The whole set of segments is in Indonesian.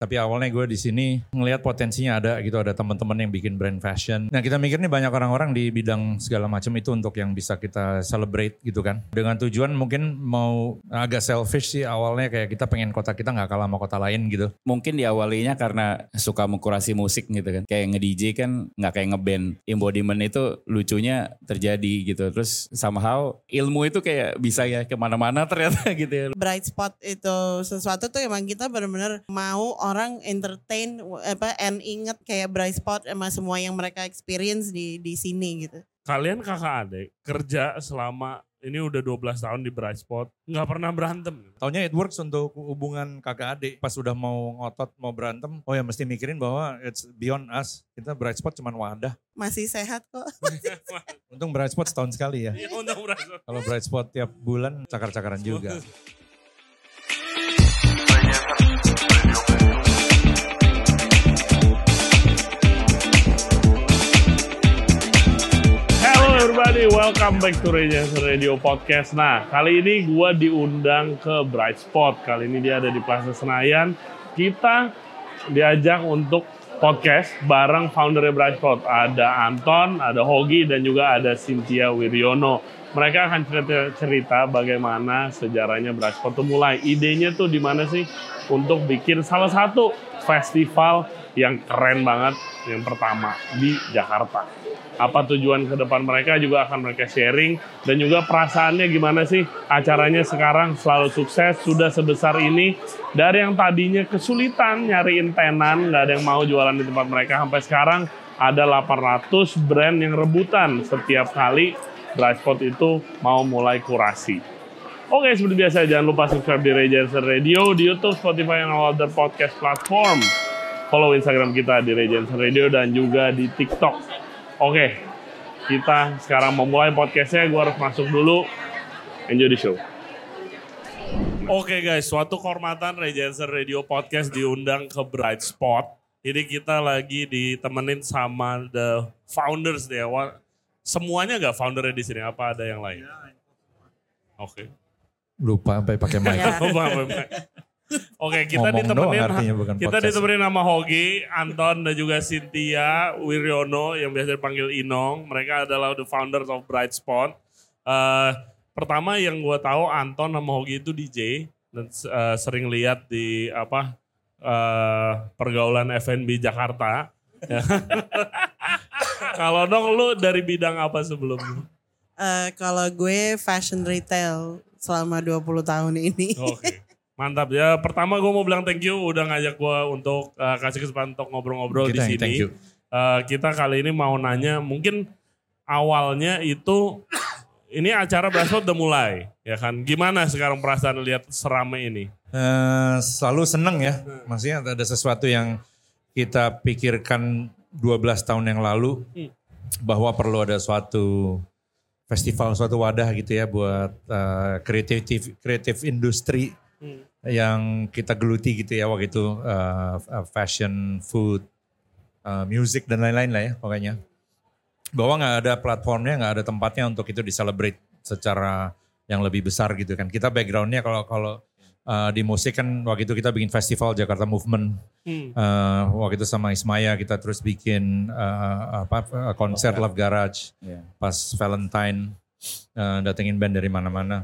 Tapi awalnya gue di sini ngelihat potensinya ada gitu, ada teman-teman yang bikin brand fashion. Nah kita mikir nih banyak orang-orang di bidang segala macam itu untuk yang bisa kita celebrate gitu kan. Dengan tujuan mungkin mau agak selfish sih awalnya kayak kita pengen kota kita nggak kalah sama kota lain gitu. Mungkin diawalinya karena suka mengkurasi musik gitu kan. Kayak nge-DJ kan nggak kayak ngeband. Embodiment itu lucunya terjadi gitu. Terus somehow ilmu itu kayak bisa ya ke mana-mana ternyata gitu ya. bright spot itu sesuatu tuh emang kita benar-benar mau orang entertain apa and inget kayak bright spot sama semua yang mereka experience di di sini gitu. Kalian kakak adik kerja selama ini udah 12 tahun di Bright Spot, nggak pernah berantem. Taunya it works untuk hubungan kakak adik. Pas udah mau ngotot, mau berantem, oh ya mesti mikirin bahwa it's beyond us. Kita bright spot cuman wadah. Masih sehat kok. Untung bright spot setahun sekali ya. Iya untuk Bright Spot. Kalau bright spot tiap bulan cakar-cakaran juga. Everybody, welcome back to Radiance Radio Podcast. Nah, kali ini gua diundang ke Bright Spot. Kali ini dia ada di Plaza Senayan. Kita diajak untuk podcast bareng foundernya Bright Spot. Ada Anton, ada Hogi, dan juga ada Cynthia Wiryono. Mereka akan cerita-cerita bagaimana sejarahnya Bright Spot itu mulai. Idenya tuh di mana sih? Untuk bikin salah satu festival yang keren banget yang pertama di Jakarta. Apa tujuan ke depan mereka juga akan mereka sharing. Dan juga perasaannya gimana sih acaranya sekarang selalu sukses sudah sebesar ini. Dari yang tadinya kesulitan nyariin tenan nggak ada yang mau jualan di tempat mereka sampai sekarang ada 800 brand yang rebutan setiap kali Spot itu mau mulai kurasi. Oke, seperti biasa jangan lupa subscribe di Regency Radio di YouTube, Spotify, and all other podcast platform. Follow Instagram kita di Regency Radio dan juga di TikTok. Oke, kita sekarang memulai podcastnya. Gue harus masuk dulu. Enjoy the show. Oke guys, suatu kehormatan Regency Radio Podcast diundang ke Bright Spot. Ini kita lagi ditemenin sama the founders deh. Semuanya gak foundernya di sini? Apa ada yang lain? Oke. Lupa sampai pakai mic. Oke, kita Ngomong ditemenin bukan kita podcast. ditemenin sama Hogi, Anton dan juga Cynthia Wiryono yang biasa dipanggil Inong. Mereka adalah the founders of Bright Spot. Eh, pertama yang gue tahu Anton sama Hogi itu DJ dan eh, sering lihat di apa eh, pergaulan F&B Jakarta. Kalau dong lu dari bidang apa sebelumnya? Eh, kalau gue fashion retail selama 20 tahun ini. Oke. Mantap ya. Pertama gue mau bilang thank you udah ngajak gue untuk uh, kasih kesempatan untuk ngobrol-ngobrol di sini. thank you. Uh, kita kali ini mau nanya mungkin awalnya itu ini acara Braspot udah mulai ya kan. Gimana sekarang perasaan lihat serame ini? Eh, selalu seneng ya. Maksudnya ada sesuatu yang kita pikirkan 12 tahun yang lalu Hmm. bahwa perlu ada suatu festival, suatu wadah gitu ya buat eh, kreatif kreatif industri Hmm. yang kita geluti gitu ya waktu itu eh, fashion, food, eh, music dan lain-lain lah ya pokoknya. Bahwa nggak ada platformnya, nggak ada tempatnya untuk itu diselebrate secara yang lebih besar gitu kan. Kita backgroundnya kalau kalau Uh, di musik kan waktu itu kita bikin festival Jakarta Movement. Hmm. Uh, waktu itu sama Ismaya kita terus bikin uh, apa uh, konser Love Garage Iya. pas Valentine uh, datengin band dari mana-mana.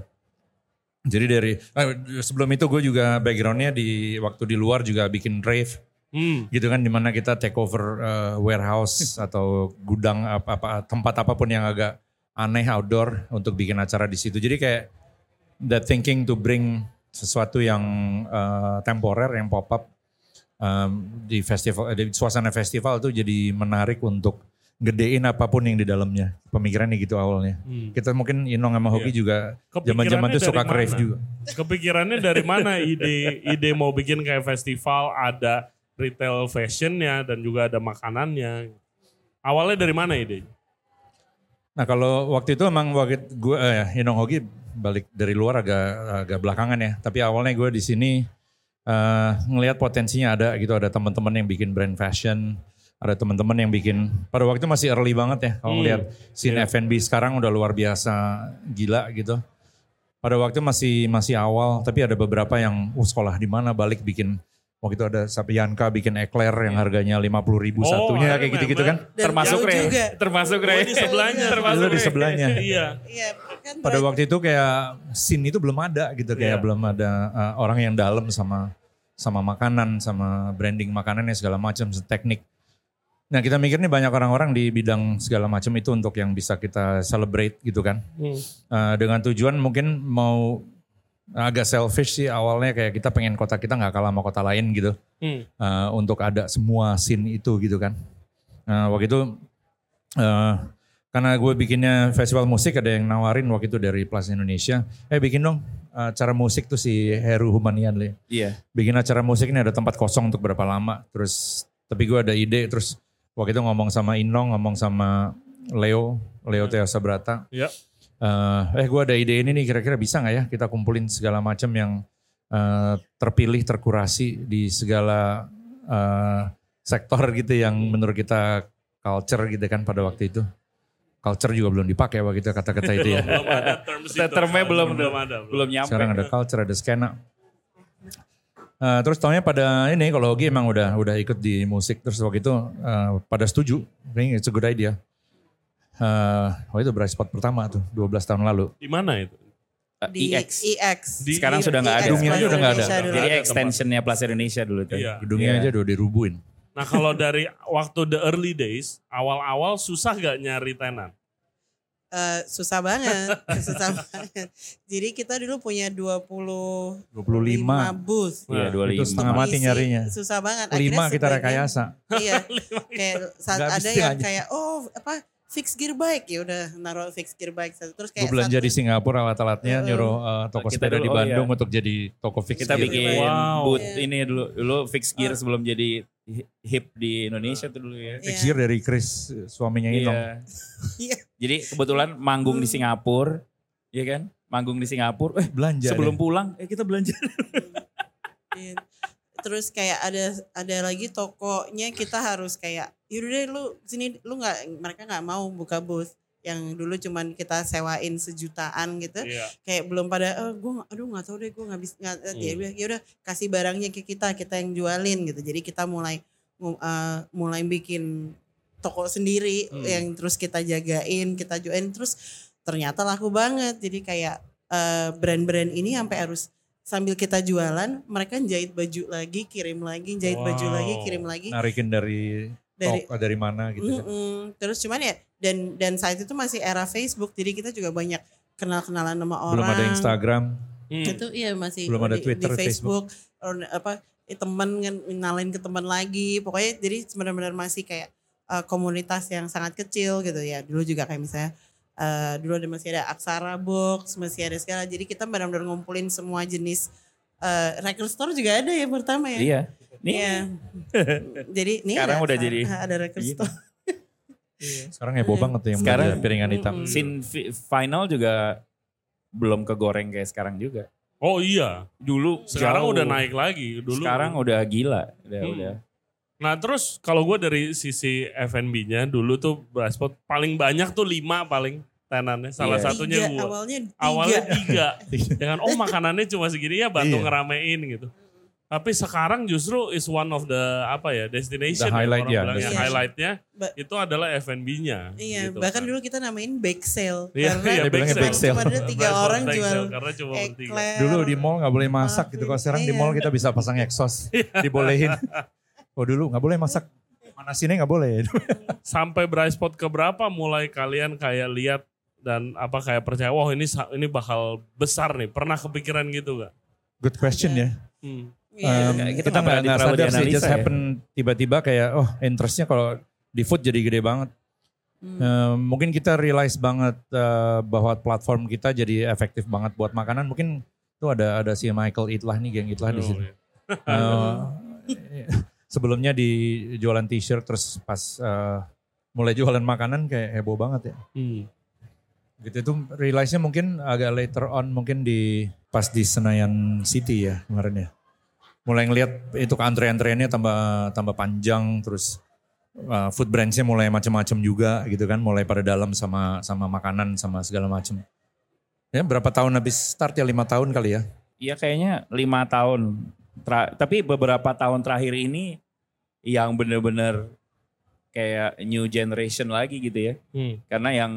Jadi dari uh, sebelum itu gue juga backgroundnya di waktu di luar juga bikin rave Hmm. gitu kan di mana kita take over uh, warehouse atau gudang apa, apa tempat apa pun yang agak aneh outdoor untuk bikin acara di situ. Jadi kayak that thinking to bring sesuatu yang uh, temporer yang pop up um, di festival di suasana festival tuh jadi menarik untuk gedein apa pun yang di dalamnya. Pemikirannya gitu awalnya. Hmm. Kita mungkin Inong sama Hoki Iya. juga zaman-zaman tuh suka crave juga. Kepikirannya dari mana ide ide mau bikin kayak festival ada retail fashionnya dan juga ada makanannya. Awalnya dari mana idenya? Nah kalau waktu itu emang waktu gue eh, Inong Hoki balik dari luar agak agak belakangan ya. Tapi awalnya gue di sini eh, ngelihat potensinya ada gitu. Ada teman-teman yang bikin brand fashion, ada teman-teman yang bikin. Pada waktu itu masih early banget ya. Kalau Hmm, ngelihat scene iya. F&B sekarang udah luar biasa gila gitu. Pada waktu masih masih awal, tapi ada beberapa yang uh, sekolah di mana balik bikin Waktu itu ada Sapianka bikin eclair yang harganya 50 ribu Oh, satunya kayak gitu-gitu kan. Dan termasuk juga. Termasuk Oh, Ray. di sebelahnya. termasuk Itu di sebelahnya. Iya. Iya, kan Pada waktu itu kayak scene itu belum ada gitu kayak Iya. belum ada uh, orang yang dalam sama sama makanan sama branding makanannya segala macam teknik. Nah kita mikir nih banyak orang-orang di bidang segala macam itu untuk yang bisa kita celebrate gitu kan. Hmm. Uh, dengan tujuan mungkin mau agak selfish sih awalnya kayak kita pengen kota kita nggak kalah sama kota lain gitu Hmm. uh, untuk ada semua scene itu gitu kan. Nah, waktu itu uh, karena gue bikinnya festival musik ada yang nawarin waktu itu dari Plus Indonesia, eh bikin dong acara musik tuh si Heru Humanian Le. Iya. Bikin acara musik ini ada tempat kosong untuk berapa lama. Terus tapi gue ada ide terus waktu itu ngomong sama Inong, ngomong sama Leo, Leo Teo Sabrata. Iya. Eh, eh gue ada ide ini nih kira-kira bisa nggak ya kita kumpulin segala macam yang eh, terpilih terkurasi di segala eh, sektor gitu yang menurut kita culture gitu kan pada waktu itu culture juga belum dipakai waktu itu kata-kata itu ya Belum ada terms itu. Termnya belum belum ada. belum nyampe. sekarang ada culture ada skena Eh, terus tahunya pada ini kalau Ogi emang udah udah ikut di musik terus waktu itu eh, pada setuju I think it's a good idea Eh, waktu itu Bright Spot pertama tuh 12 tahun lalu Di mana itu? di EX. EX. Di- Sekarang sudah nggak ada. Gedungnya aja udah nggak ada. Dulu. Jadi extensionnya Plus Indonesia dulu tuh. Iya. gedungnya Iya. aja udah dirubuhin Nah kalau dari waktu the early days, awal-awal susah gak nyari tenan? Eh, susah banget, susah banget. Jadi kita dulu punya 20 25 booth. Iya, Nah, 25. itu setengah mati nyarinya Susah banget. lima Akhirnya kita sebagian- rekayasa Iya. kayak saat ada yang aja. kayak oh apa fix gear bike ya udah naruh fix gear bike satu terus gue kayak belanja satu- di Singapura alat-alatnya Heeh. nyuruh uh, toko Kita sepeda dulu, di oh Bandung iya. untuk jadi toko fix Kita gear. bikin Wow. boot Iya. ini dulu. Dulu fix gear sebelum jadi hip di Indonesia tuh dulu ya. Fix Iya. gear dari Chris suaminya Inong Iya. Jadi kebetulan manggung di Singapura, ya kan? Manggung di Singapura. Eh, belanja sebelum deh. pulang, eh kita belanja. Iya. Terus kayak ada ada lagi tokonya kita harus kayak yaudah deh lu sini lu nggak mereka nggak mau buka booth yang dulu cuman kita sewain sejutaan gitu Iya. kayak belum pada eh gue aduh nggak tahu deh gue nggak bisa nggak Hmm. ya udah ya udah kasih barangnya ke kita kita yang jualin gitu jadi kita mulai mu- eh, mulai bikin toko sendiri Hmm. yang terus kita jagain kita jualin terus ternyata laku banget jadi kayak eh, brand-brand ini sampai harus sambil kita jualan mereka jahit baju lagi kirim lagi jahit baju Wow. lagi kirim lagi narikin dari dari toko dari mana gitu kan. Mm-mm. terus cuman ya dan dan saat itu masih era Facebook jadi kita juga banyak kenal-kenalan sama orang belum ada Instagram Hmm. itu iya masih Belum ada di, Twitter, di Facebook, or apa eh, temen kan ngenalin ke teman lagi pokoknya jadi benar-benar masih kayak eh, komunitas yang sangat kecil gitu ya dulu juga kayak misalnya eh, dulu ada masih ada Aksara Box masih ada segala jadi kita benar-benar ngumpulin semua jenis eh, record store juga ada ya pertama ya Iya. Nih, Iya. jadi nih Sekarang ada, udah jadi- ada record Iya. store sekarang heboh banget tuh yang Sekarang- piringan hitam Mm-mm. scene fi- final juga belum kegoreng kayak sekarang juga. Oh iya, Dulu sekarang jauh. udah naik lagi. Dulu Sekarang udah gila. Udah, Hmm. udah. Nah terus kalau gue dari sisi F&B-nya dulu tuh Braspot paling banyak tuh lima paling tenannya. Salah Iya. satunya gue. awalnya tiga Awalnya tiga. Jangan oh makanannya cuma segini ya bantu Iya. ngeramein gitu. Tapi sekarang justru is one of the apa ya destination The highlight, ya, orang ya, bilang. Yang destination. highlightnya Ba- itu adalah F&B-nya. Iya, gitu bahkan kan. dulu kita namain bake sale Iya, karena iya, bilangnya bake sale. cuma ada tiga orang jual sale, karena cuma dulu di mall nggak boleh masak gitu kalau sekarang di Iya. mall kita bisa pasang exhaust dibolehin oh dulu nggak boleh masak manasinnya nggak boleh Sampai Braspot ke berapa mulai kalian kayak lihat dan apa kayak percaya wah ini ini bakal besar nih. Pernah kepikiran gitu gak? good question ya Hmm. Iya, Um, Kita kita nggak nggak sadar sih just ya. happen tiba-tiba kayak oh interestnya kalau di food jadi gede banget Hmm. Um, mungkin kita realize banget uh, bahwa platform kita jadi efektif banget buat makanan mungkin tuh ada ada si Michael Itlah nih geng Itlah di Oh, sini iya. Uh, sebelumnya di jualan t-shirt terus pas uh, mulai jualan makanan kayak heboh banget ya. Hmm. gitu itu realize-nya mungkin agak later on mungkin di pas di Senayan City ya kemarin ya. Mulai ngelihat itu antrean-antreannya tambah tambah panjang terus uh, food brands-nya mulai macam-macam juga gitu kan mulai pada dalam sama sama makanan sama segala macam ya berapa tahun habis start ya? Lima tahun kali ya? Iya kayaknya lima tahun. Tra- tapi beberapa tahun terakhir ini yang bener-bener kayak new generation lagi gitu ya. Hmm. Karena yang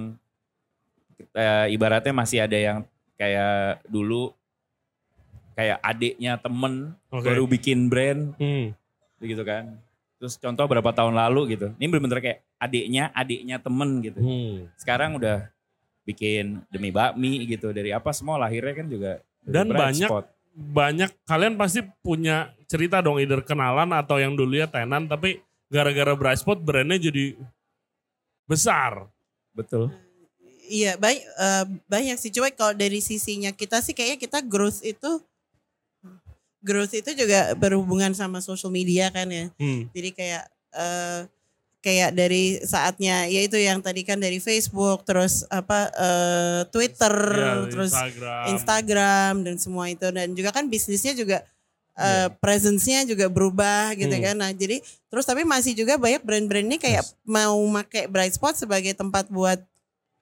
eh, ibaratnya masih ada yang kayak dulu kayak adiknya temen Oke. baru bikin brand Hmm. gitu kan. Terus contoh berapa tahun lalu gitu. Ini bener-bener kayak adiknya, adiknya temen gitu. Hmm. Sekarang udah bikin demi bakmi gitu. Dari apa semua lahirnya kan juga Dan banyak Spot. Banyak kalian pasti punya cerita dong either kenalan atau yang dulu ya tenan tapi gara-gara Bright Spot brandnya jadi besar. Betul. Iya banyak eh, banyak sih cuma kalau dari sisinya kita sih kayaknya kita growth itu growth itu juga berhubungan sama social media kan ya. Hmm. Jadi kayak eh kayak dari saatnya ya itu yang tadi kan dari Facebook terus apa eh, Twitter Ya, terus Instagram. Instagram dan semua itu dan juga kan bisnisnya juga eh, presence-nya juga berubah gitu Hmm. kan. Nah, jadi terus tapi masih juga banyak brand-brand ini kayak mau pakai Bright Spot sebagai tempat buat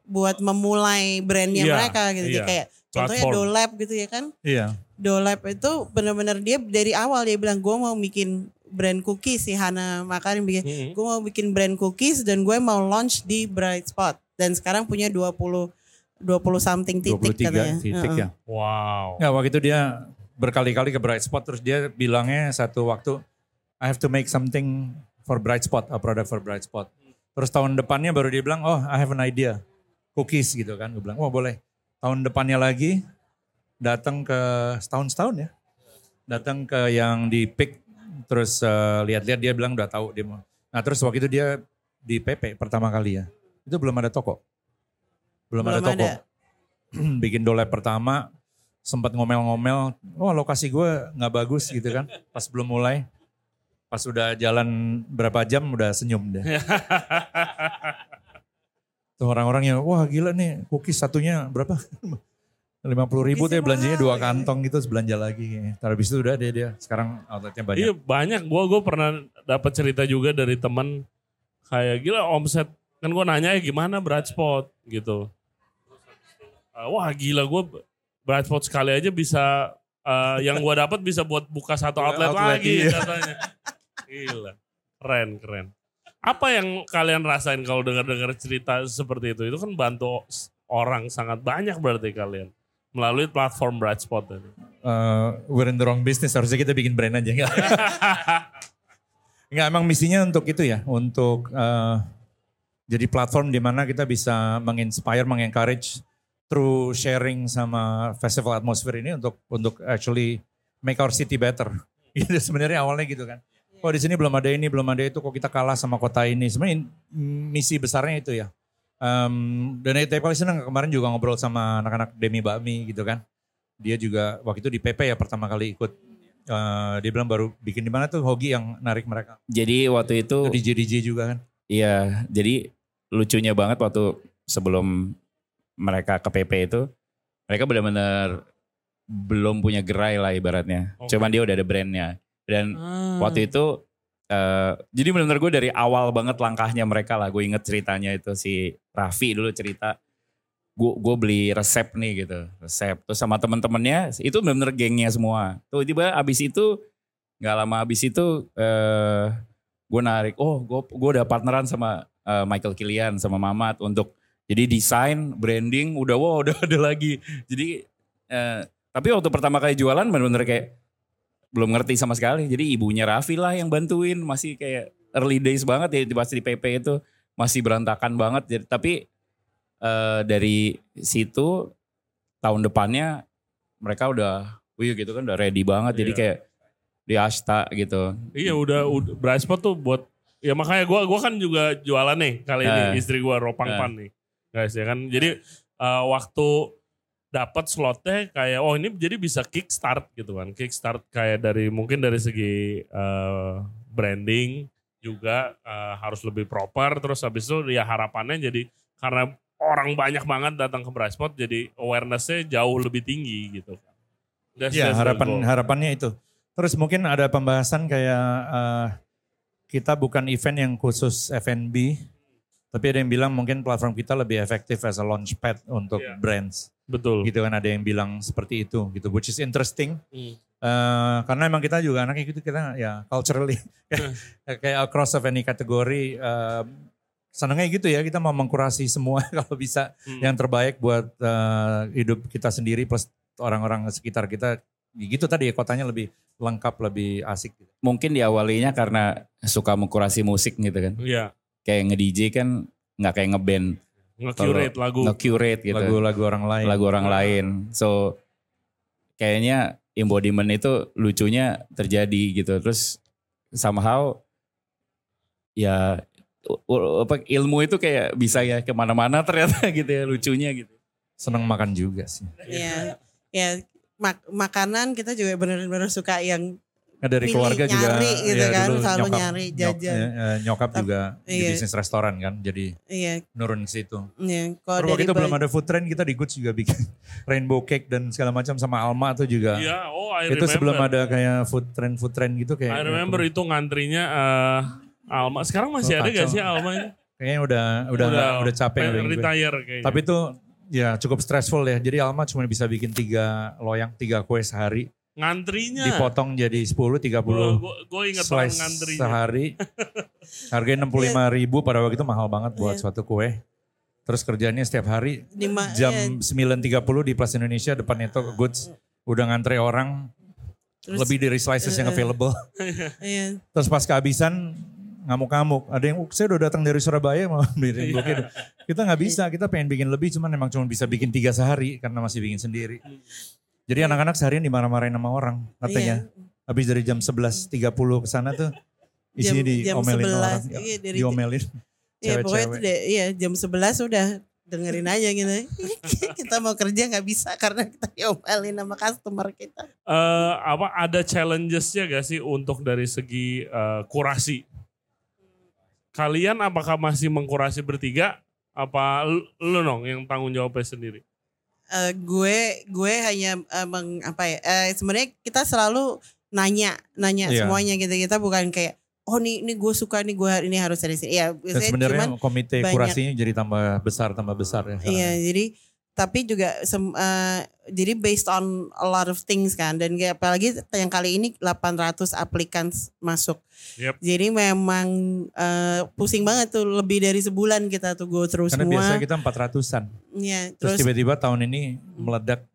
buat memulai brandnya Iya, mereka gitu. Jadi iya. kayak contohnya Platform. Dolab gitu ya kan. Iya. Dolab itu benar-benar dia dari awal dia bilang gue mau bikin brand cookies si Hana Makarim bikin Hmm. gue mau bikin brand cookies dan gue mau launch di Bright Spot dan sekarang punya 20 20 something titik 23 katanya. titik Heeh. ya. Wow. Ya waktu itu dia berkali-kali ke Bright Spot terus dia bilangnya satu waktu I have to make something for Bright Spot, a product for Bright Spot. Terus tahun depannya baru dia bilang, oh I have an idea, cookies gitu kan. Gue bilang, oh boleh. Tahun depannya lagi datang ke setahun-setahun ya, datang ke yang di Pick, terus eh, lihat-lihat dia bilang udah tahu dia mau. Nah terus waktu itu dia di PP pertama kali ya, itu belum ada toko, belum, ada Belum toko. ada. bikin dolep pertama sempat ngomel-ngomel, oh lokasi gue nggak bagus gitu kan, pas belum mulai, pas udah jalan berapa jam udah senyum deh. Tuh orang-orangnya, wah gila nih cookies satunya berapa? 50 ribu tuh ya belanjanya dua kantong gitu, terus belanja lagi. Tapi habis itu udah dia dia sekarang outletnya banyak. Iya banyak. Gue gue pernah dapat cerita juga dari teman kayak gila omset kan gue nanya gimana Bright Spot gitu. Uh, wah gila gue Bright Spot sekali aja bisa uh, yang gue dapat bisa buat buka satu outlet, outlet, lagi iya. katanya. Gila, keren keren. Apa yang kalian rasain kalau dengar-dengar cerita seperti itu? Itu kan bantu orang sangat banyak berarti kalian melalui platform Bright Spot tadi. Eh, we're in the wrong business, harusnya kita bikin brand aja. Enggak, Enggak emang misinya untuk itu ya, untuk eh, jadi platform di mana kita bisa menginspire, mengencourage through sharing sama festival atmosphere ini untuk untuk actually make our city better. Gitu sebenarnya awalnya gitu kan. Oh di sini belum ada ini, belum ada itu, kok kita kalah sama kota ini. Sebenarnya misi besarnya itu ya. Em, dan tiap kali senang kemarin juga ngobrol sama anak-anak Demi Bakmi gitu kan. Dia juga waktu itu di PP ya pertama kali ikut. Eh, dia bilang baru bikin di mana tuh Hogi yang narik mereka. Jadi waktu itu Itu DJ DJ juga kan. Iya, jadi lucunya banget waktu sebelum mereka ke PP itu, mereka benar-benar belum punya gerai lah ibaratnya. Oke. Cuman dia udah ada brandnya. Dan Ah. waktu itu, eh, jadi benar-benar gue dari awal banget langkahnya mereka lah. Gue inget ceritanya itu si Raffi dulu cerita. Gue gue beli resep nih gitu, resep. Terus sama temen-temennya, itu benar-benar gengnya semua. Tuh tiba abis itu, nggak lama abis itu, eh gue narik, oh gue gue udah partneran sama eh, Michael Kilian sama Mamat untuk jadi desain, branding, udah wow udah ada lagi. Jadi eh, tapi waktu pertama kali jualan bener-bener kayak belum ngerti sama sekali. Jadi ibunya Raffi lah yang bantuin, masih kayak early days banget ya pas di PP itu masih berantakan banget. Jadi, tapi eh, dari situ tahun depannya mereka udah, wih gitu kan udah ready banget. Jadi Iya. kayak di Ashta gitu. Iya udah, udah Bright Spot tuh buat ya makanya gua gua kan juga jualan nih kali ini Eh. istri gua Ropang Eh. Pan nih guys ya kan jadi eh, waktu dapat slotnya kayak oh ini jadi bisa kickstart gitu kan. Kickstart kayak dari mungkin dari segi eh, branding juga eh, harus lebih proper. Terus habis itu ya harapannya jadi karena orang banyak banget datang ke Bright Spot jadi awarenessnya jauh lebih tinggi gitu That's- Iya that's harapan harapannya itu. Terus mungkin ada pembahasan kayak eh, kita bukan event yang khusus F&B, tapi ada yang bilang mungkin platform kita lebih efektif as a launchpad untuk Iya. brands. betul Gitu kan ada yang bilang seperti itu gitu, which is interesting. Hmm. Eh, karena emang kita juga anaknya gitu kita ya culturally kayak across of any kategori eh, senangnya gitu ya kita mau mengkurasi semua kalau bisa Hmm. yang terbaik buat eh, hidup kita sendiri plus orang-orang sekitar kita gitu tadi ya kotanya lebih lengkap lebih asik gitu. Mungkin diawalinya karena suka mengkurasi musik gitu kan. Iya, Kayak nge-DJ kan nggak kayak nge-band, nge-curate lagu. nge-curate gitu. lagu-lagu orang lain lagu orang lain. So kayaknya embodiment itu lucunya terjadi gitu. Terus somehow ya apa ilmu itu kayak bisa ya ke mana-mana ternyata gitu ya lucunya gitu. seneng makan juga sih ya ya mak- makanan kita juga benar-benar suka yang Nah, dari Milih, keluarga juga nyari gitu ya, kan, dulu selalu nyokap, nyari, nyok- jajan. eh, eh, nyokap Tapi- juga di iya. bisnis restoran kan jadi iya nurun ke situ iya kalau waktu itu belum ada food trend kita di Goods juga bikin rainbow cake dan segala macam sama Alma tuh juga. Iya, oh I itu remember. sebelum ada kayak food trend food trend gitu kayak. I remember itu ngantrinya eh, Alma. Sekarang masih Oh, ada gak kacau. sih Alma ini? Kayaknya udah udah udah, capek udah gitu. retire kayaknya. Tapi itu ya cukup stressful ya. Jadi Alma cuma bisa bikin tiga loyang, tiga kue sehari. Ngantrinya. Dipotong jadi 10, 30 Gue inget banget slice ngantrinya. sehari. Harganya 65 ribu pada waktu itu mahal banget buat Iya. suatu kue. Terus kerjanya setiap hari di ma- jam 9.30 di Plaza Indonesia depannya itu Goods. Udah ngantre orang, Terus- lebih dari slices yang Eh, available. iya Terus pas kehabisan ngamuk-ngamuk. Ada yang, "Uh, saya udah datang dari Surabaya mau beli cake." Kita nggak bisa, kita pengen bikin lebih cuman emang cuma bisa bikin tiga sehari karena masih bikin sendiri. Jadi anak-anak seharian dimarah-marahin sama orang katanya. Iya. Habis dari jam 11.30 ke sana tuh isinya Jam- jam diomelin 11, orang. iya, dari- diomelin. Iya pokoknya itu deh, iya jam 11 udah dengerin aja gitu. kita mau kerja nggak bisa karena kita diomelin sama customer kita. Eh, apa ada challengesnya gak sih untuk dari segi eh, kurasi? Kalian apakah masih mengkurasi bertiga? Apa lu, lu nong yang tanggung jawabnya sendiri? Eh, gue gue hanya eh, meng- apa ya? eh, sebenarnya kita selalu nanya nanya Iya. semuanya gitu. Kita bukan kayak oh nih ini gue suka nih gue ini harus dari sini. Biasanya sebenarnya komite banyak- kurasinya jadi tambah besar tambah besar ya. Iya, jadi tapi juga sem- eh, jadi based on a lot of things kan dan kayak apalagi yang kali ini 800 applicants masuk. Yep. Jadi memang eh, pusing banget tuh lebih dari sebulan kita tuh go through Karena semua. biasanya kita 400-an. Iya, Terus terus tiba-tiba tahun ini meledak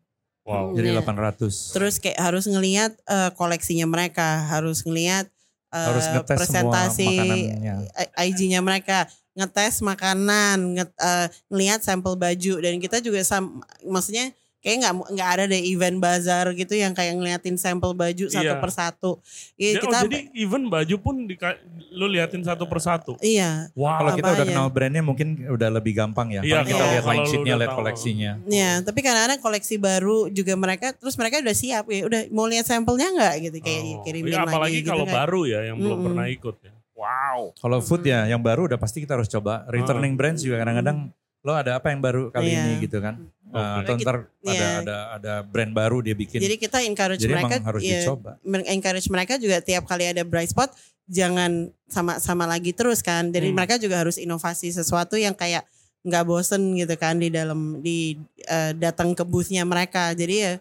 Wow. jadi Iya. 800. terus kayak harus ngelihat eh, koleksinya mereka, harus ngelihat eh, Harus ngetes presentasi semua makanannya. I- IG-nya mereka, ngetes makanan, nget, eh, ngelihat sampel baju dan kita juga sam, maksudnya kayak nggak nggak ada deh event bazar gitu yang kayak ngeliatin sampel baju satu Iya. persatu. Iya Ya, oh, kita jadi even baju pun dika- lu liatin satu persatu. iya Wow. Kalau kita udah kenal brandnya mungkin udah lebih gampang ya. Iya, kita kalau- lihat kalau line sheetnya, lihat koleksinya. Ya, tapi kadang-kadang koleksi baru juga mereka terus mereka udah siap ya, udah mau lihat sampelnya nggak gitu kayak Oh. kirimin Iya, apalagi lagi kalau gitu kan. baru ya yang belum Mm-mm. pernah ikut ya. Wow. Kalau food ya yang baru udah pasti kita harus coba. Returning brands juga kadang-kadang lo ada apa yang baru kali Iya. ini gitu kan. Oke. Uh, atau ntar ada, Iya. ada ada brand baru dia bikin. Jadi kita encourage Jadi mereka harus ya, dicoba. encourage mereka juga tiap kali ada bright spot jangan sama-sama lagi terus kan. Jadi Hmm. mereka juga harus inovasi sesuatu yang kayak nggak bosen gitu kan di dalam di eh, datang ke boothnya mereka. Jadi ya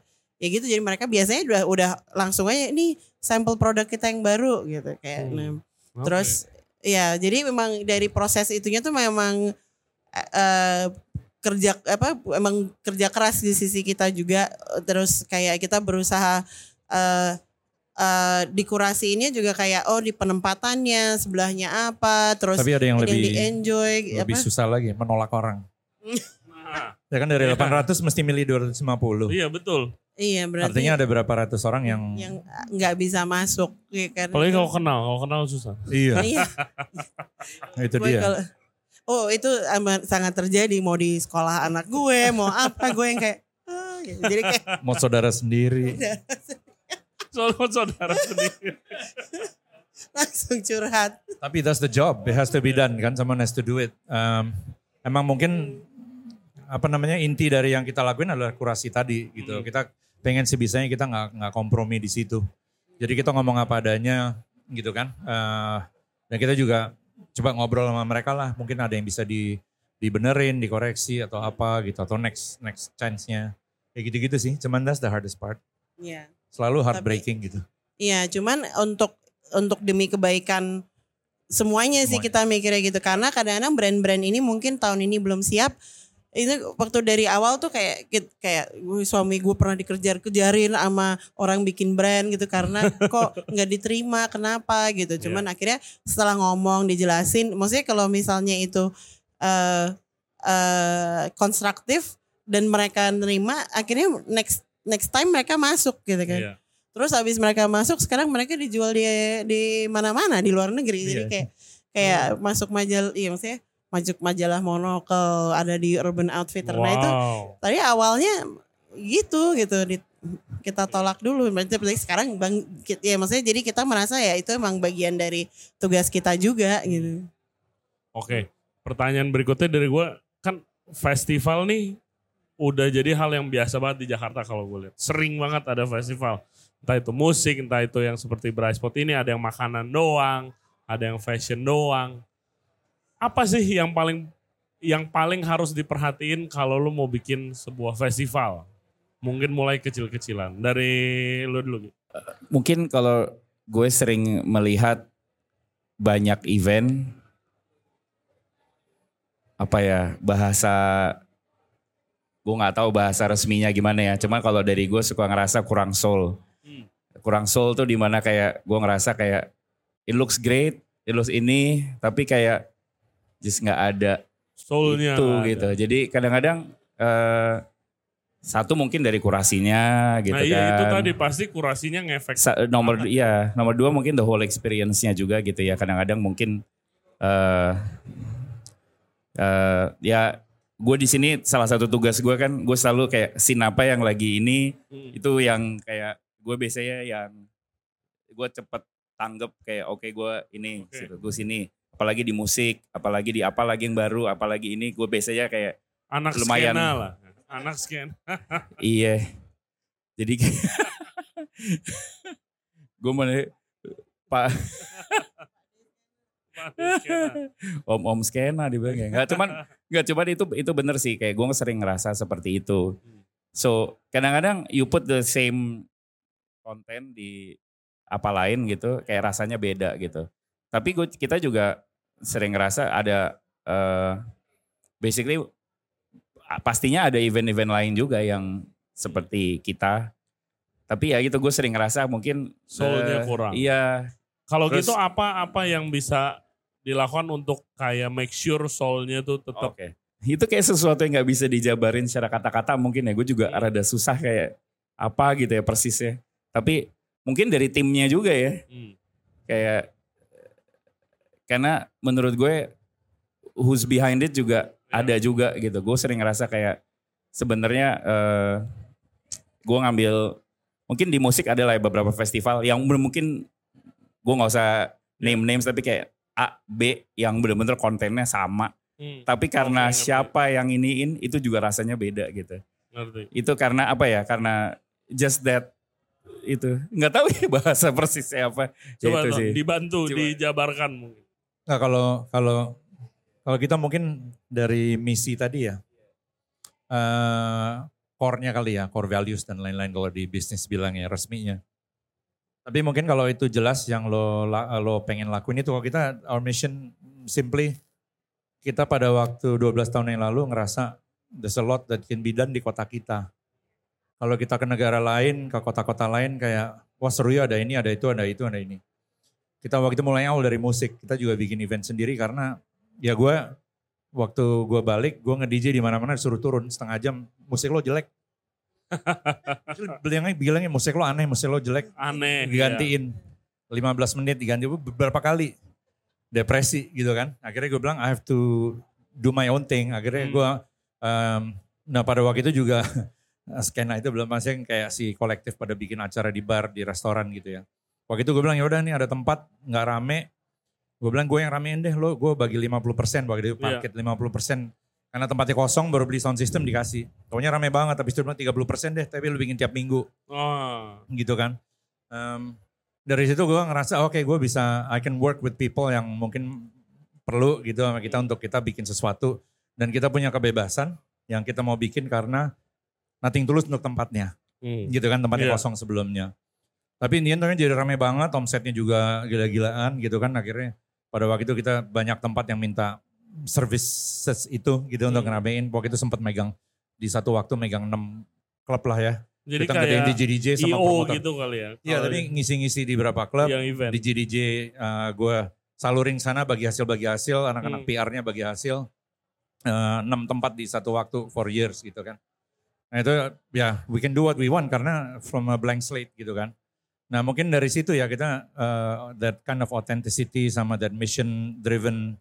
ya gitu jadi mereka biasanya udah udah langsung aja ini sampel produk kita yang baru gitu kayak Hmm. Oke. Terus ya jadi memang dari proses itunya tuh memang eh, kerja apa emang kerja keras di sisi kita juga terus kayak kita berusaha eh eh dikurasi ini juga kayak oh di penempatannya sebelahnya apa terus Tapi ada yang ini lebih di enjoy lebih apa susah lagi menolak orang. Nah, Ya kan dari Iya. 800 mesti milih 250. iya betul. iya berarti Artinya ada berapa ratus orang yang, yang nggak bisa masuk ya kan Apalagi kalau kenal, kalau kenal susah. iya iya itu gue dia. kalau- oh itu amat sangat terjadi mau di sekolah anak gue mau apa gue yang kayak ah, gitu. jadi kayak Mau saudara sendiri. Soal saudara sendiri. langsung curhat Tapi that's the job. It has to be done kan. Someone has to do it. Um, emang mungkin apa namanya inti dari yang kita lakuin adalah kurasi tadi gitu. Hmm. Kita pengen sebisanya kita nggak nggak kompromi di situ. Jadi kita ngomong apa adanya gitu kan. Eh, dan kita juga coba ngobrol sama mereka lah. Mungkin ada yang bisa di dibenerin, dikoreksi atau apa gitu atau next next chance-nya. Kayak gitu-gitu sih. Cuman that's the hardest part. Iya. selalu heartbreaking gitu. Iya, cuman untuk untuk demi kebaikan semuanya sih Semuanya. kita mikirnya gitu karena kadang-kadang brand-brand ini mungkin tahun ini belum siap. Itu waktu dari awal tuh kayak kayak "Wih, suami gue pernah dikejar-kejarin sama orang bikin brand gitu karena kok nggak diterima kenapa gitu. Cuman akhirnya setelah ngomong dijelasin, maksudnya kalau misalnya itu eh eh konstruktif dan mereka nerima, akhirnya next next time mereka masuk gitu kan. Iya. Terus habis mereka masuk sekarang mereka dijual di di mana-mana di luar negeri. Jadi Iya. kayak kayak masuk majalah iya maksudnya majalah monokel ada di Urban Outfitter. Nah itu Wow. tadi awalnya gitu gitu di- kita tolak dulu. Berarti sekarang bang ya maksudnya jadi kita merasa ya itu emang bagian dari tugas kita juga gitu. Oke, pertanyaan berikutnya dari gue kan festival nih udah jadi hal yang biasa banget di Jakarta kalau gue lihat. Sering banget ada festival. Entah itu musik, entah itu yang seperti Spot ini ada yang makanan doang, ada yang fashion doang. Apa sih yang paling yang paling harus diperhatiin kalau lu mau bikin sebuah festival? Mungkin mulai kecil-kecilan. Dari lu dulu. Mungkin kalau gue sering melihat banyak event apa ya bahasa gue nggak tahu bahasa resminya gimana ya. Cuma kalau dari gue suka ngerasa kurang soul. Hmm. Kurang soul tuh di mana kayak gue ngerasa kayak it looks great, it looks ini, tapi kayak just nggak ada Soulnya itu nggak ada. gitu. Jadi kadang-kadang eh, satu mungkin dari kurasinya gitu Nah kan. iya itu tadi pasti kurasinya ngefek. Sa- nomor iya nomor dua mungkin the whole experience-nya juga gitu ya kadang-kadang mungkin eh eh, ya gue di sini salah satu tugas gue kan gue selalu kayak scene apa yang lagi ini Hmm. itu yang kayak gue biasanya yang gue cepet tanggep kayak oke gue ini Oke. situ gue sini apalagi di musik apalagi di apa lagi yang baru apalagi ini gue biasanya kayak Anak Lumayan. skena lah. Anak skena. Iya. Jadi gue mana Pak Om Om skena dibilang ya. Enggak cuman enggak cuman itu itu bener sih kayak gue sering ngerasa seperti itu. So kadang-kadang you put the same konten di apa lain gitu kayak rasanya beda gitu. Tapi gue kita juga sering ngerasa ada eh basically pastinya ada event-event lain juga yang seperti kita. Tapi ya gitu gue sering ngerasa mungkin Soulnya eh, kurang. Iya, Kalau gitu apa-apa yang bisa dilakukan untuk kayak make sure soulnya tuh tetap Oke. Itu kayak sesuatu yang nggak bisa dijabarin secara kata-kata mungkin ya. Gue juga rada susah kayak apa gitu ya persisnya. Tapi mungkin dari timnya juga ya. Hmm. Kayak karena menurut gue who's behind it juga ada juga gitu. Gue sering ngerasa kayak sebenarnya eh gue ngambil mungkin di musik ada lah ya beberapa festival yang mungkin gue nggak usah name names tapi kayak A B yang bener-bener kontennya sama Hmm. tapi karena ngerti. siapa yang iniin itu juga rasanya beda gitu. Ngerti. Itu karena apa ya? Karena just that itu nggak tahu ya bahasa persisnya apa. Ya Coba itu Ton, sih. dibantu, Coba. dijabarkan mungkin. Nah kalau kalau kalau kita mungkin dari misi tadi ya, eh core-nya kali ya, core values dan lain-lain kalau di bisnis bilang ya resminya. Tapi mungkin kalau itu jelas yang lo lo pengen lakuin itu kalau kita our mission simply kita pada waktu 12 tahun yang lalu ngerasa there's a lot that can be done di kota kita. Kalau kita ke negara lain, ke kota-kota lain kayak wah seru ya ada ini, ada itu, ada itu, ada ini kita waktu itu mulai awal dari musik. Kita juga bikin event sendiri karena ya gue waktu gue balik gue nge DJ di mana-mana disuruh turun setengah jam. Musik lo jelek. Bilangnya bilangnya musik lo aneh musik lo jelek. Aneh. digantiin. 15 menit diganti beberapa kali. Depresi gitu kan. Akhirnya gue bilang I have to do my own thing. Akhirnya Hmm. gue um, nah pada waktu itu juga skena itu belum masih kayak si kolektif pada bikin acara di bar di restoran gitu ya waktu itu gue bilang ya udah nih ada tempat nggak rame gue bilang gue yang ramein deh lo gue bagi 50% waktu itu Iya. parkir 50% karena tempatnya kosong baru beli sound system dikasih Taunya rame banget tapi itu bilang 30% deh tapi lu bikin tiap minggu Oh. gitu kan. Em, dari situ gue ngerasa oke gue bisa I can work with people yang mungkin perlu gitu sama kita untuk kita bikin sesuatu dan kita punya kebebasan yang kita mau bikin karena nothing tulus untuk tempatnya. Hmm. gitu kan tempatnya Iya. kosong sebelumnya. Tapi ini ternyata jadi ramai banget, omsetnya juga gila-gilaan gitu kan akhirnya pada waktu itu kita banyak tempat yang minta services itu gitu untuk Hmm. ngeramein. Waktu itu sempat megang di satu waktu megang 6 klub lah ya. Jadi kita kayak DJ DJ sama IO promotor. gitu kali ya. Iya tapi ngisi-ngisi di beberapa klub. DJ DJ gue salurin sana bagi hasil bagi hasil, anak-anak Hmm. PR-nya bagi hasil. Eh, enam tempat di satu waktu for years gitu kan. Nah itu ya we can do what we want karena from a blank slate gitu kan. Nah mungkin dari situ ya kita eh, that kind of authenticity sama that mission driven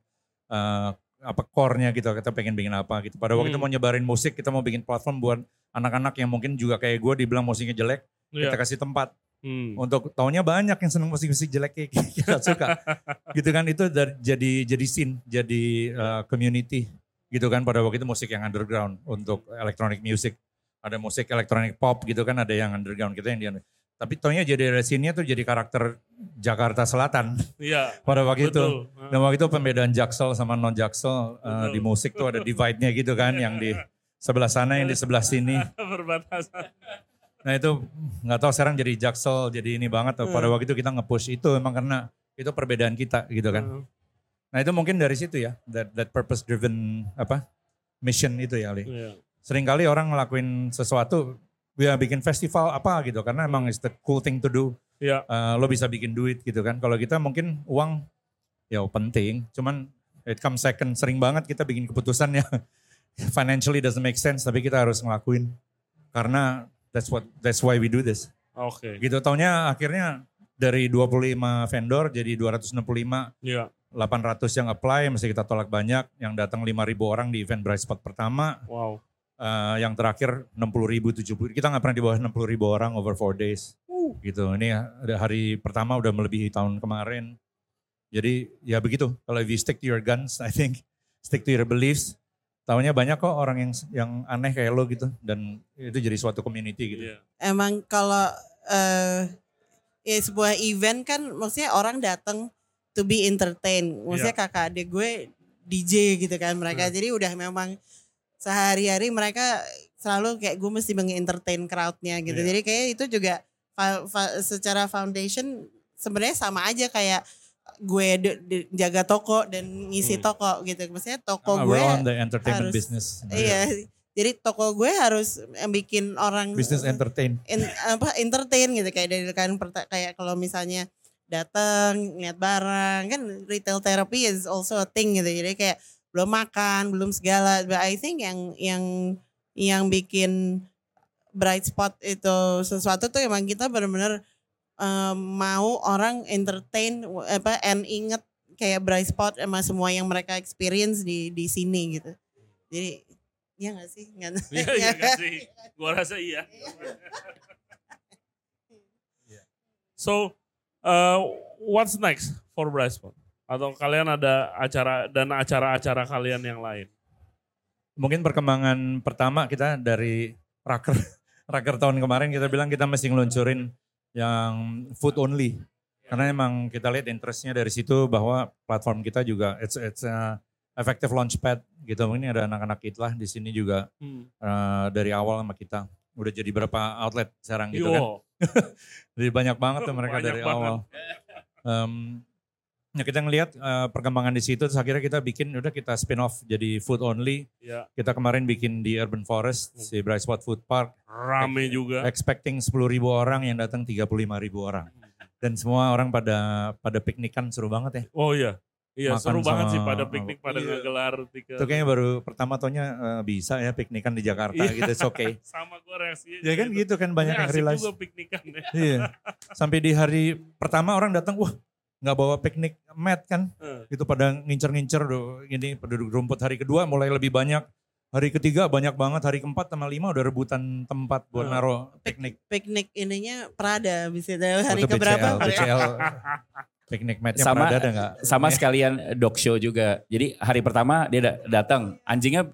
eh, apa core-nya gitu kita pengen bikin apa gitu. Pada waktu itu Hmm. mau nyebarin musik kita mau bikin platform buat anak-anak yang mungkin juga kayak gue dibilang musiknya jelek Iya. kita kasih tempat Hmm. untuk taunya banyak yang seneng musik-musik jelek kayak kita suka gitu kan itu dari- jadi jadi scene jadi uh, community gitu kan pada waktu itu musik yang underground untuk electronic music ada musik electronic pop gitu kan ada yang underground kita yang di tapi taunya jadi dari scene-nya tuh jadi karakter Jakarta Selatan Iya. pada waktu itu Betul. dan waktu itu pembedaan jaksel sama non jaksel uh, Betul. di musik tuh ada divide-nya gitu kan yang di sebelah sana yang di sebelah sini Perbatasan. Nah itu nggak tahu sekarang jadi jaksel jadi ini banget. Pada waktu itu kita nge-push itu emang karena itu perbedaan kita gitu kan. Hmm. Nah itu mungkin dari situ ya that, that purpose driven apa mission itu ya Ali. Iya. Sering kali orang ngelakuin sesuatu ya bikin festival apa gitu karena emang it's the cool thing to do. Iya. Eh, lo bisa bikin duit gitu kan. Kalau kita mungkin uang ya penting, cuman it comes second. Sering banget kita bikin keputusan ya financially doesn't make sense tapi kita harus ngelakuin karena that's what that's why we do this Oke. gitu taunya akhirnya dari 25 vendor jadi 265 Iya. 800 yang apply mesti kita tolak banyak yang datang 5000 orang di event Bright Spot pertama Wow. Eh, yang terakhir 60.000 70 kita nggak pernah di bawah 60.000 orang over four days. Gitu. Ini ada hari pertama udah melebihi tahun kemarin. Jadi ya begitu. Kalau if you stick to your guns I think stick to your beliefs tahunya banyak kok orang yang yang aneh kayak lo gitu. Dan itu jadi suatu community gitu. Iya. Emang kalau eh ya sebuah event kan maksudnya orang datang to be entertained. Maksudnya kakak adik gue DJ gitu kan mereka. Hmm. Jadi udah memang sehari-hari mereka selalu kayak gue mesti mengentertain crowdnya gitu. Iya. Jadi kayak itu juga fa- fa- secara foundation sebenarnya sama aja kayak gue de- de- jaga toko dan ngisi Hmm. toko gitu. Maksudnya toko gue on the entertainment harus- business iya. Jadi toko gue harus bikin orang business entertain in- apa entertain gitu kayak dari kan kayak kalau misalnya datang lihat barang kan retail therapy is also a thing gitu jadi kayak belum makan belum segala but I think yang yang yang bikin bright spot itu sesuatu tuh emang kita benar-benar em, mau orang entertain apa and inget kayak bright spot sama semua yang mereka experience di di sini gitu jadi ya nggak sih nggak Iya, iya nggak sih? Gua rasa iya. So, uh, what's next for Brightspot? Atau kalian ada acara dan acara-acara kalian yang lain? mungkin perkembangan pertama kita dari raker raker tahun kemarin kita bilang kita mesti ngeluncurin yang food only karena emang kita lihat interestnya dari situ bahwa platform kita juga it's it's a effective launchpad gitu mungkin ada anak-anak itlah di sini juga Hmm. eh, dari awal sama kita udah jadi berapa outlet sekarang gitu kan Yo, jadi banyak banget tuh mereka Banyak dari banget. awal Em, ya kita ngelihat eh, perkembangan di situ terus akhirnya kita bikin udah kita spin off jadi food only ya kita kemarin bikin di Urban Forest, Hmm. si Bright Spot Food Park, rame juga. expecting 10 ribu orang yang datang 35 ribu orang. Dan semua orang pada pada piknikan seru banget ya. Oh iya, iya Makan seru banget sih pada piknik, pada Iya. ngegelar tiga. Itu kayaknya baru pertama tahunnya eh, bisa ya piknikan di Jakarta Iya. gitu, it's okay. Sama gue reaksinya. Ya kan gitu kan banyak yang Ini asik realize. juga piknikan ya. Iya. Sampai di hari pertama orang datang, wah nggak bawa piknik mat kan. Eh, Itu pada ngincer-ngincer do- ini penduduk rumput hari kedua mulai lebih banyak. Hari ketiga banyak banget, hari keempat sama lima udah rebutan tempat buat Hmm. naruh piknik. piknik ininya Prada bisa hari Waktu keberapa BCL, BCL piknik matnya Sama- Prada ada nggak? Sama sekalian dog show juga. Jadi hari pertama dia da- datang, anjingnya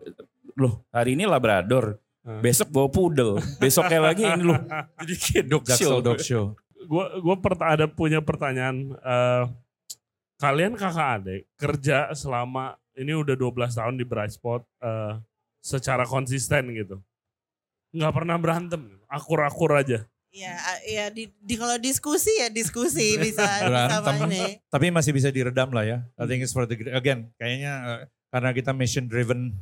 loh hari ini Labrador, Hmm. besok bawa poodle, besoknya lagi ini loh. Jadi kayak dog show. Dog Show. Gue gue ada punya pertanyaan eh, kalian kakak adik kerja selama ini udah 12 tahun di Bright Spot eh, secara konsisten gitu nggak pernah berantem, akur-akur aja. Ya, ya di, di kalau diskusi ya diskusi bisa bisa Berantem. ini. Tapi masih bisa diredam lah ya. I think it's for the again kayaknya uh, karena kita mission driven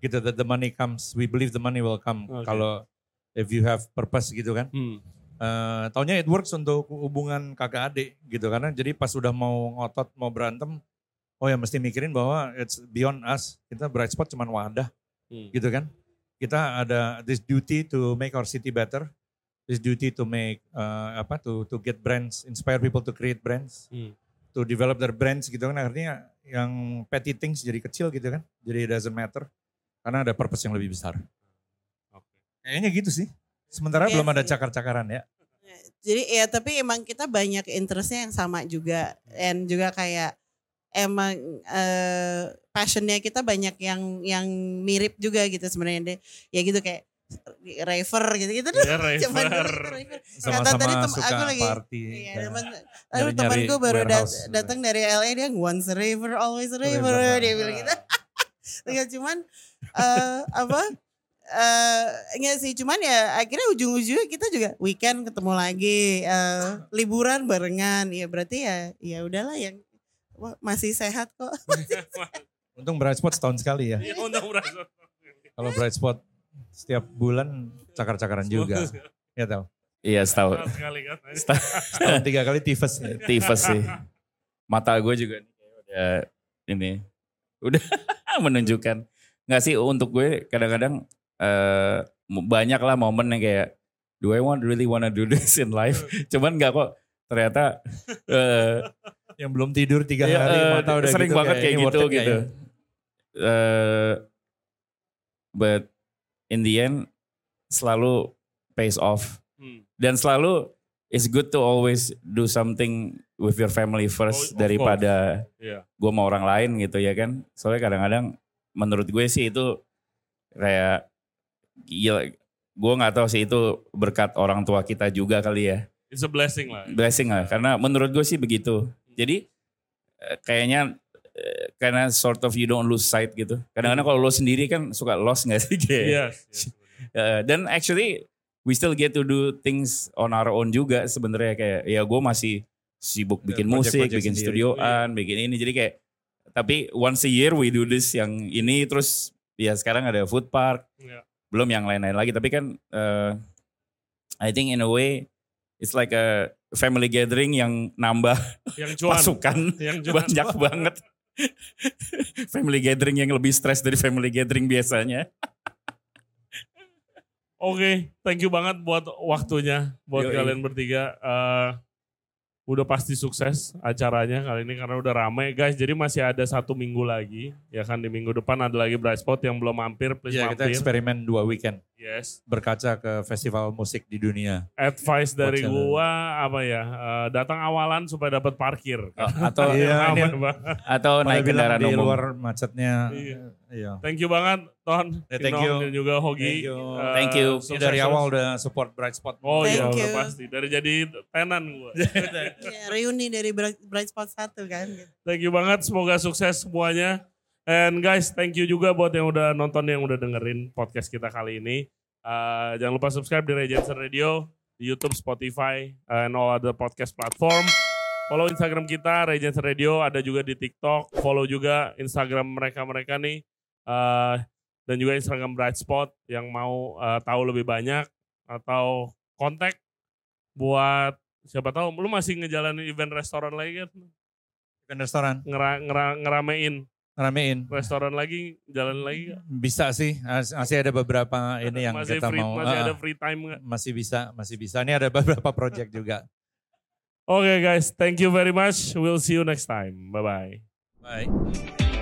gitu that the money comes. We believe the money will come Oke. kalau if you have purpose gitu kan. Hmm. Eh taunya it works untuk hubungan kakak adik gitu. Karena jadi pas udah mau ngotot mau berantem oh ya mesti mikirin bahwa it's beyond us. Kita bright spot cuman wadah Hmm. gitu kan. Kita ada this duty to make our city better this duty to make uh, apa to to get brands inspire people to create brands Hmm. to develop their brands gitu kan. Artinya yang petty things jadi kecil gitu kan jadi it doesn't matter. Karena ada purpose yang lebih besar. Oke. kayaknya gitu sih sementara belum ada cakar-cakaran ya Jadi ya tapi emang kita banyak interestnya yang sama juga dan juga kayak emang eh, passionnya kita banyak yang yang mirip juga gitu sebenarnya deh. Ya gitu kayak raver gitu-gitu deh. Ya, Cuman Raver. raver. sama-sama tadi tem- suka aku lagi- party Iya, teman, teman gue baru dat- warehouse. datang dari LA dia once a river always River. dia bilang gitu. Enggak cuman eh apa eh enggak sih cuman ya akhirnya ujung-ujungnya kita juga weekend ketemu lagi eh liburan barengan ya berarti ya ya udahlah yang wah, masih sehat kok. Untung bright spot setahun sekali ya. Iya. Kalau bright spot setiap bulan cakar-cakaran juga. Ya tau. Iya. Sekali kan. Setahun tiga kali tifus. ya. Tifus sih. Mata gue juga udah ini. Udah menunjukkan. Nggak sih untuk gue kadang-kadang eh, banyak lah momen yang kayak do I want really wanna do this in life? Cuman nggak kok ternyata eh, Yang belum tidur tiga Iya, hari mata udah sering gitu, banget kayak worth gitu gitu. ya? Eh, but in the end selalu pays off Hmm. dan selalu it's good to always do something with your family first Oh, daripada Iya. gue mau orang lain gitu ya kan. Soalnya kadang-kadang menurut gue sih itu kayak gila. Gue nggak tahu sih itu berkat orang tua kita juga kali ya It's a blessing lah. blessing lah karena menurut gue sih begitu jadi eh, kayaknya eh, karena sort of you don't lose sight gitu kadang-kadang kalau lo sendiri kan suka lost gak sih kayak Yes. yes. Dan actually we still get to do things on our own juga sebenarnya kayak ya gue masih sibuk Ya, bikin musik project-project bikin sendiri. studioan bikin ini jadi kayak tapi once a year we do this yang ini terus ya sekarang ada food park Iya. Belum yang lain-lain lagi tapi kan eh, I think in a way it's like a family gathering yang nambah Yang cuan. pasukan Yang cuan. banyak banget family gathering yang lebih stres dari family gathering biasanya Oke, thank you banget buat waktunya buat Yoi. kalian bertiga. Eh, udah pasti sukses acaranya kali ini karena udah ramai guys. Jadi masih ada satu minggu lagi, ya kan di minggu depan ada lagi Bright Spot yang belum mampir, please Ya kita mampir. eksperimen dua weekend Yes. berkaca ke festival musik di dunia. Advice dari Wacana. gua apa ya? eh, datang awalan supaya dapat parkir. atau Iya, Aman ini- atau naik kendaraan di umum luar macetnya. Iya. Iya. Thank you banget Ton, Ya, thank Kinong, you. dan juga Hogi. Thank you. Eh, Thank you. Sukses dari awal udah support bright spot. Oh iya, udah pasti. Dari jadi tenan gua. Ya, reuni dari Bright, Spot 1 kan. gitu. Thank you banget, semoga sukses semuanya. And guys, thank you juga buat yang udah nonton, yang udah dengerin podcast kita kali ini. Uh, jangan lupa subscribe di Regency Radio, di YouTube, Spotify, and all other podcast platform. Follow Instagram kita, Regency Radio, ada juga di TikTok. Follow juga Instagram mereka-mereka nih. Uh, dan juga Instagram Bright Spot yang mau uh, tahu lebih banyak atau kontak buat siapa tahu lu masih ngejalanin event restoran lagi kan Bukan restoran, ngera, ngera- ngeramein ramein. restoran lagi jalan lagi? Bisa sih, As- masih ada beberapa ini yang masih kita free, mau. masih ada free time nggak? masih bisa, masih bisa. Ini ada beberapa project juga. Oke guys, thank you very much. We'll see you next time. Bye bye. Bye.